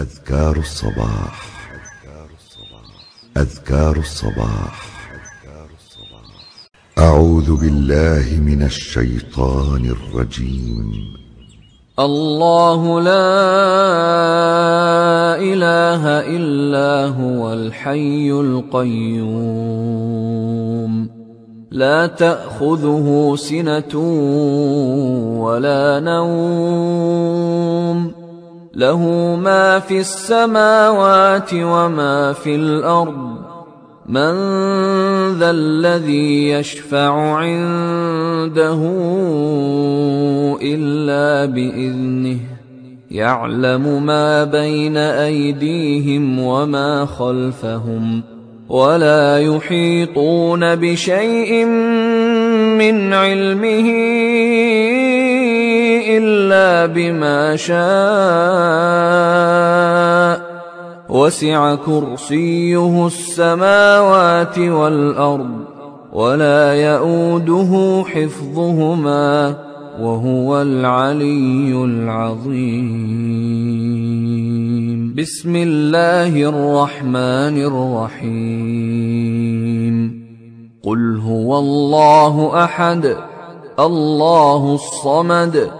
أذكار الصباح. أذكار الصباح. أعوذ بالله من الشيطان الرجيم. الله لا إله إلا هو الحي القيوم. لا تأخذه سنة ولا نوم. له ما في السماوات وما في الأرض. من ذا الذي يشفع عنده إلا بإذنه. يعلم ما بين أيديهم وما خلفهم. ولا يحيطون بشيء من علمه إلا بما شاء. وسع كرسيه السماوات والأرض ولا يئوده حفظهما وهو العلي العظيم. بسم الله الرحمن الرحيم. قل هو الله أحد الله الصمد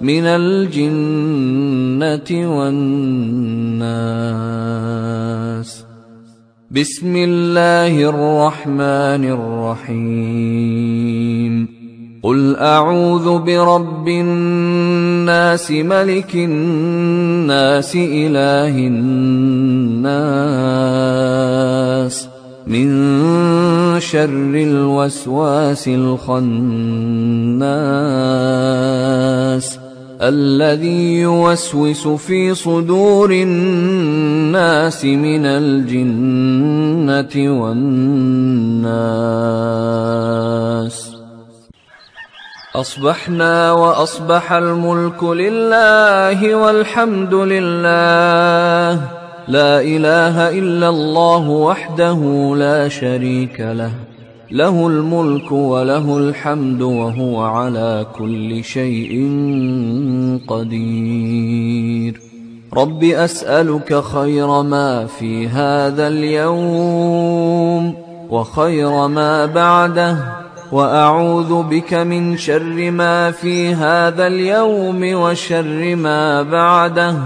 من الجنة والناس. بسم الله الرحمن الرحيم. قل أعوذ برب الناس ملك الناس إله الناس. من شر الوسواس الخناس. الذي يوسوس في صدور الناس من الجنة والناس. أصبحنا وأصبح الملك لله والحمد لله. لا إله إلا الله وحده لا شريك له. له الملك وله الحمد وهو على كل شيء قدير. رب أسألك خير ما في هذا اليوم وخير ما بعده وأعوذ بك من شر ما في هذا اليوم وشر ما بعده.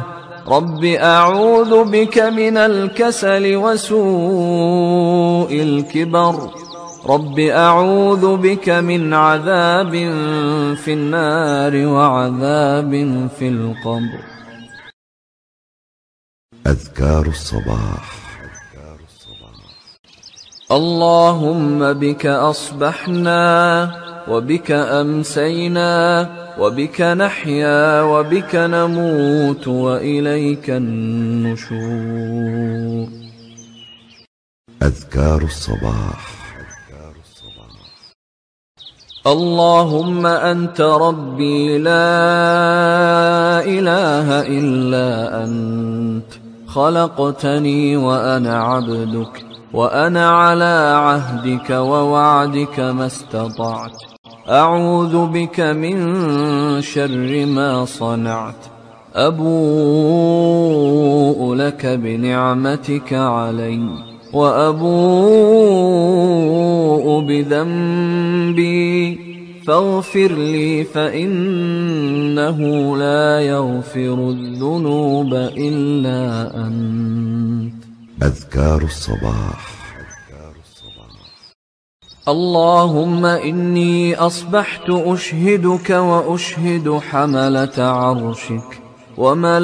رب أعوذ بك من الكسل وسوء الكبر. رب أعوذ بك من عذاب في النار وعذاب في القبر. أذكار الصباح. اللهم بك أصبحنا وبك أمسينا وبك نحيا وبك نموت وإليك النشور. أذكار الصباح. اللهم أنت ربي لا إله إلا أنت. خلقتني وأنا عبدك وأنا على عهدك ووعدك ما استطعت. أعوذ بك من شر ما صنعت. أبوء لك بنعمتك عليّ. وأبوء بذنبي فاغفر لي فإنه لا يغفر الذنوب إلا أنت. أذكار الصباح. اللهم إني أصبحت أشهدك وأشهد حملة عرشك. وملائكتك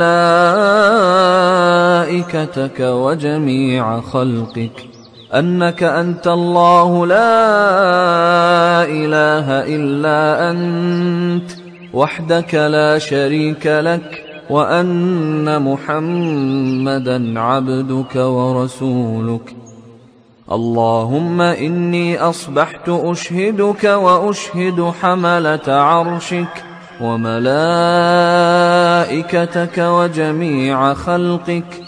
وجميع خلقك أنك أنت الله لا إله إلا أنت وحدك لا شريك لك وأن محمدا عبدك ورسولك. اللهم إني أصبحت أشهدك وأشهد حملة عرشك. وملائكتك وجميع خلقك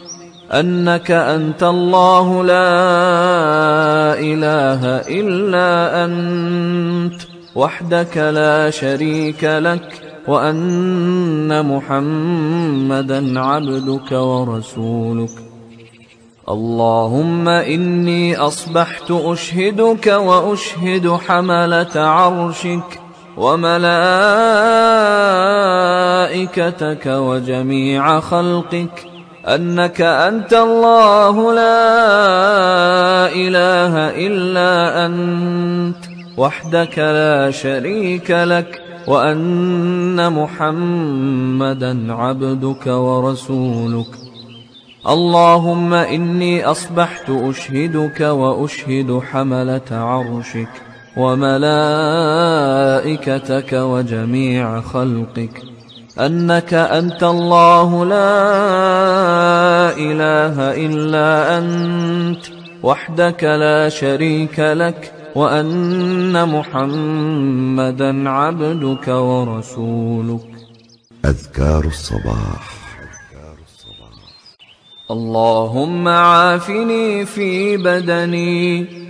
أنك أنت الله لا إله إلا أنت وحدك لا شريك لك وأن محمدا عبدك ورسولك. اللهم إني أصبحت أشهدك وأشهد حملة عرشك. وملائكتك وجميع خلقك أنك أنت الله لا إله إلا أنت وحدك لا شريك لك وأن محمدا عبدك ورسولك. اللهم إني أصبحت أشهدك وأشهد حملة عرشك. وملائكتك وجميع خلقك. أنك أنت الله لا إله إلا أنت. وحدك لا شريك لك وأن محمدا عبدك ورسولك. أذكار الصباح. اللهم عافني في بدني.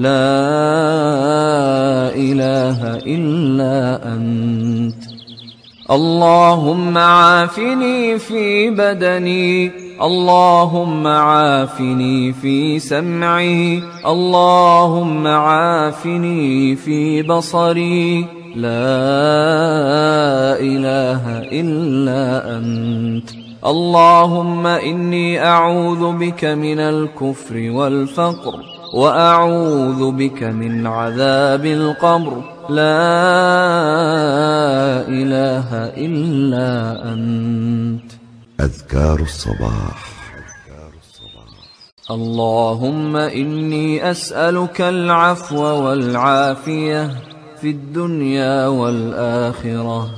لا إله إلا أنت. اللهم عافني في بدني اللهم عافني في سمعي اللهم عافني في بصري. لا إله إلا أنت. اللهم إني أعوذ بك من الكفر والفقر. وأعوذ بك من عذاب القبر. لا إله إلا أنت. أذكار الصباح. اللهم إني أسألك العفو والعافية في الدنيا والآخرة.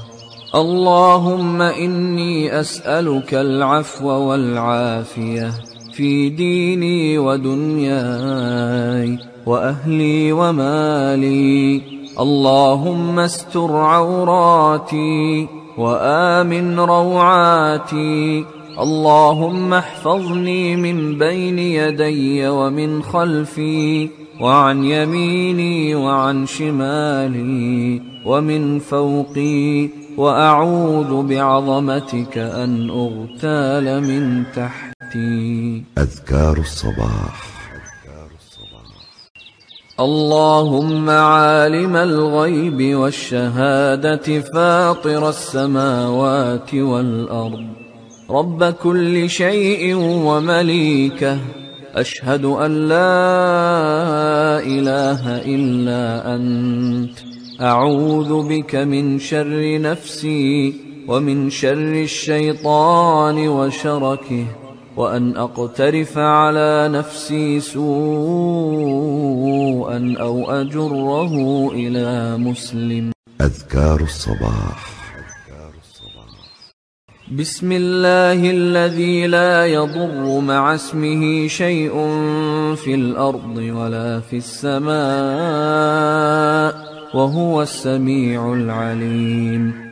اللهم إني أسألك العفو والعافية في ديني ودنياي وأهلي ومالي. اللهم استر عوراتي وآمن روعاتي. اللهم احفظني من بين يدي ومن خلفي وعن يميني وعن شمالي ومن فوقي. وأعوذ بعظمتك أن أغتال من تحتي. أذكار الصباح. اللهم عالم الغيب والشهادة فاطر السماوات والأرض. رب كل شيء ومليكه. أشهد أن لا إله إلا أنت. أعوذ بك من شر نفسي ومن شر الشيطان وشركه. وأن أقترف على نفسي سوءا أو أجره إلى مسلم. أذكار الصباح. بسم الله الذي لا يضر مع اسمه شيء في الأرض ولا في السماء وهو السميع العليم.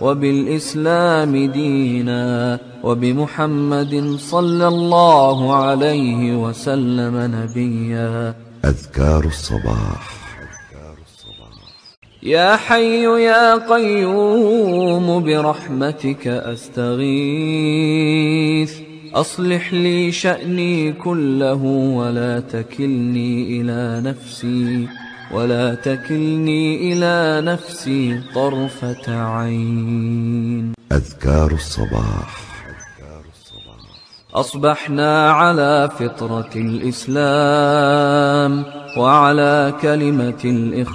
وبالإسلام دينا وبمحمد صلى الله عليه وسلم نبيا. أذكار الصباح. يا حي يا قيوم برحمتك أستغيث. أصلح لي شأني كله ولا تكلني إلى نفسي. ولا تكلني إلى نفسي طرفة عين. أذكار الصباح. أصبحنا على فطرة الإسلام وعلى كلمة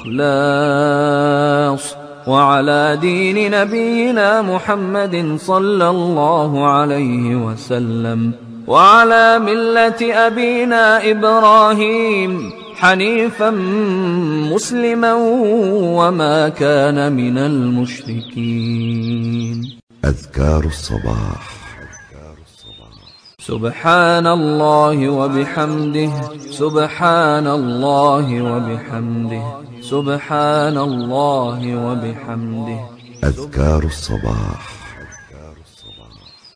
الإخلاص وعلى دين نبينا محمد صلى الله عليه وسلم وعلى ملة أبينا إبراهيم حنيفا مسلما وما كان من المشركين. أذكار الصباح. سبحان الله وبحمده سبحان الله وبحمده سبحان الله وبحمده. أذكار الصباح.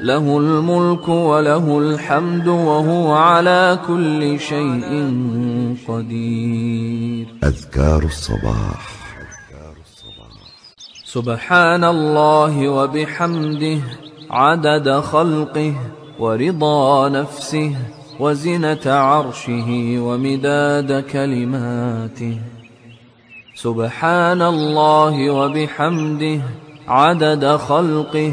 له الملك وله الحمد وهو على كل شيء قدير. أذكار الصباح. سبحان الله وبحمده عدد خلقه ورضا نفسه وزنة عرشه ومداد كلماته. سبحان الله وبحمده عدد خلقه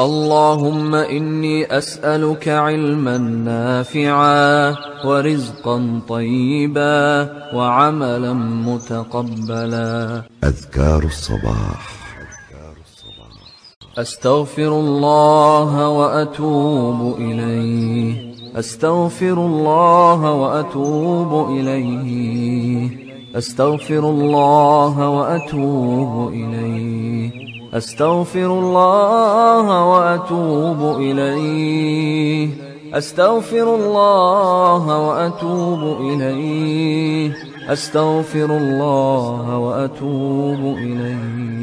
اللهم إني أسألك علما نافعا ورزقا طيبا وعملا متقبلا. أذكار الصباح. أستغفر الله وأتوب إليه. أستغفر الله وأتوب إليه. أستغفر الله وأتوب إليه. أستغفر الله وأتوب إليه. أستغفر الله وأتوب إليه. أستغفر الله وأتوب إليه.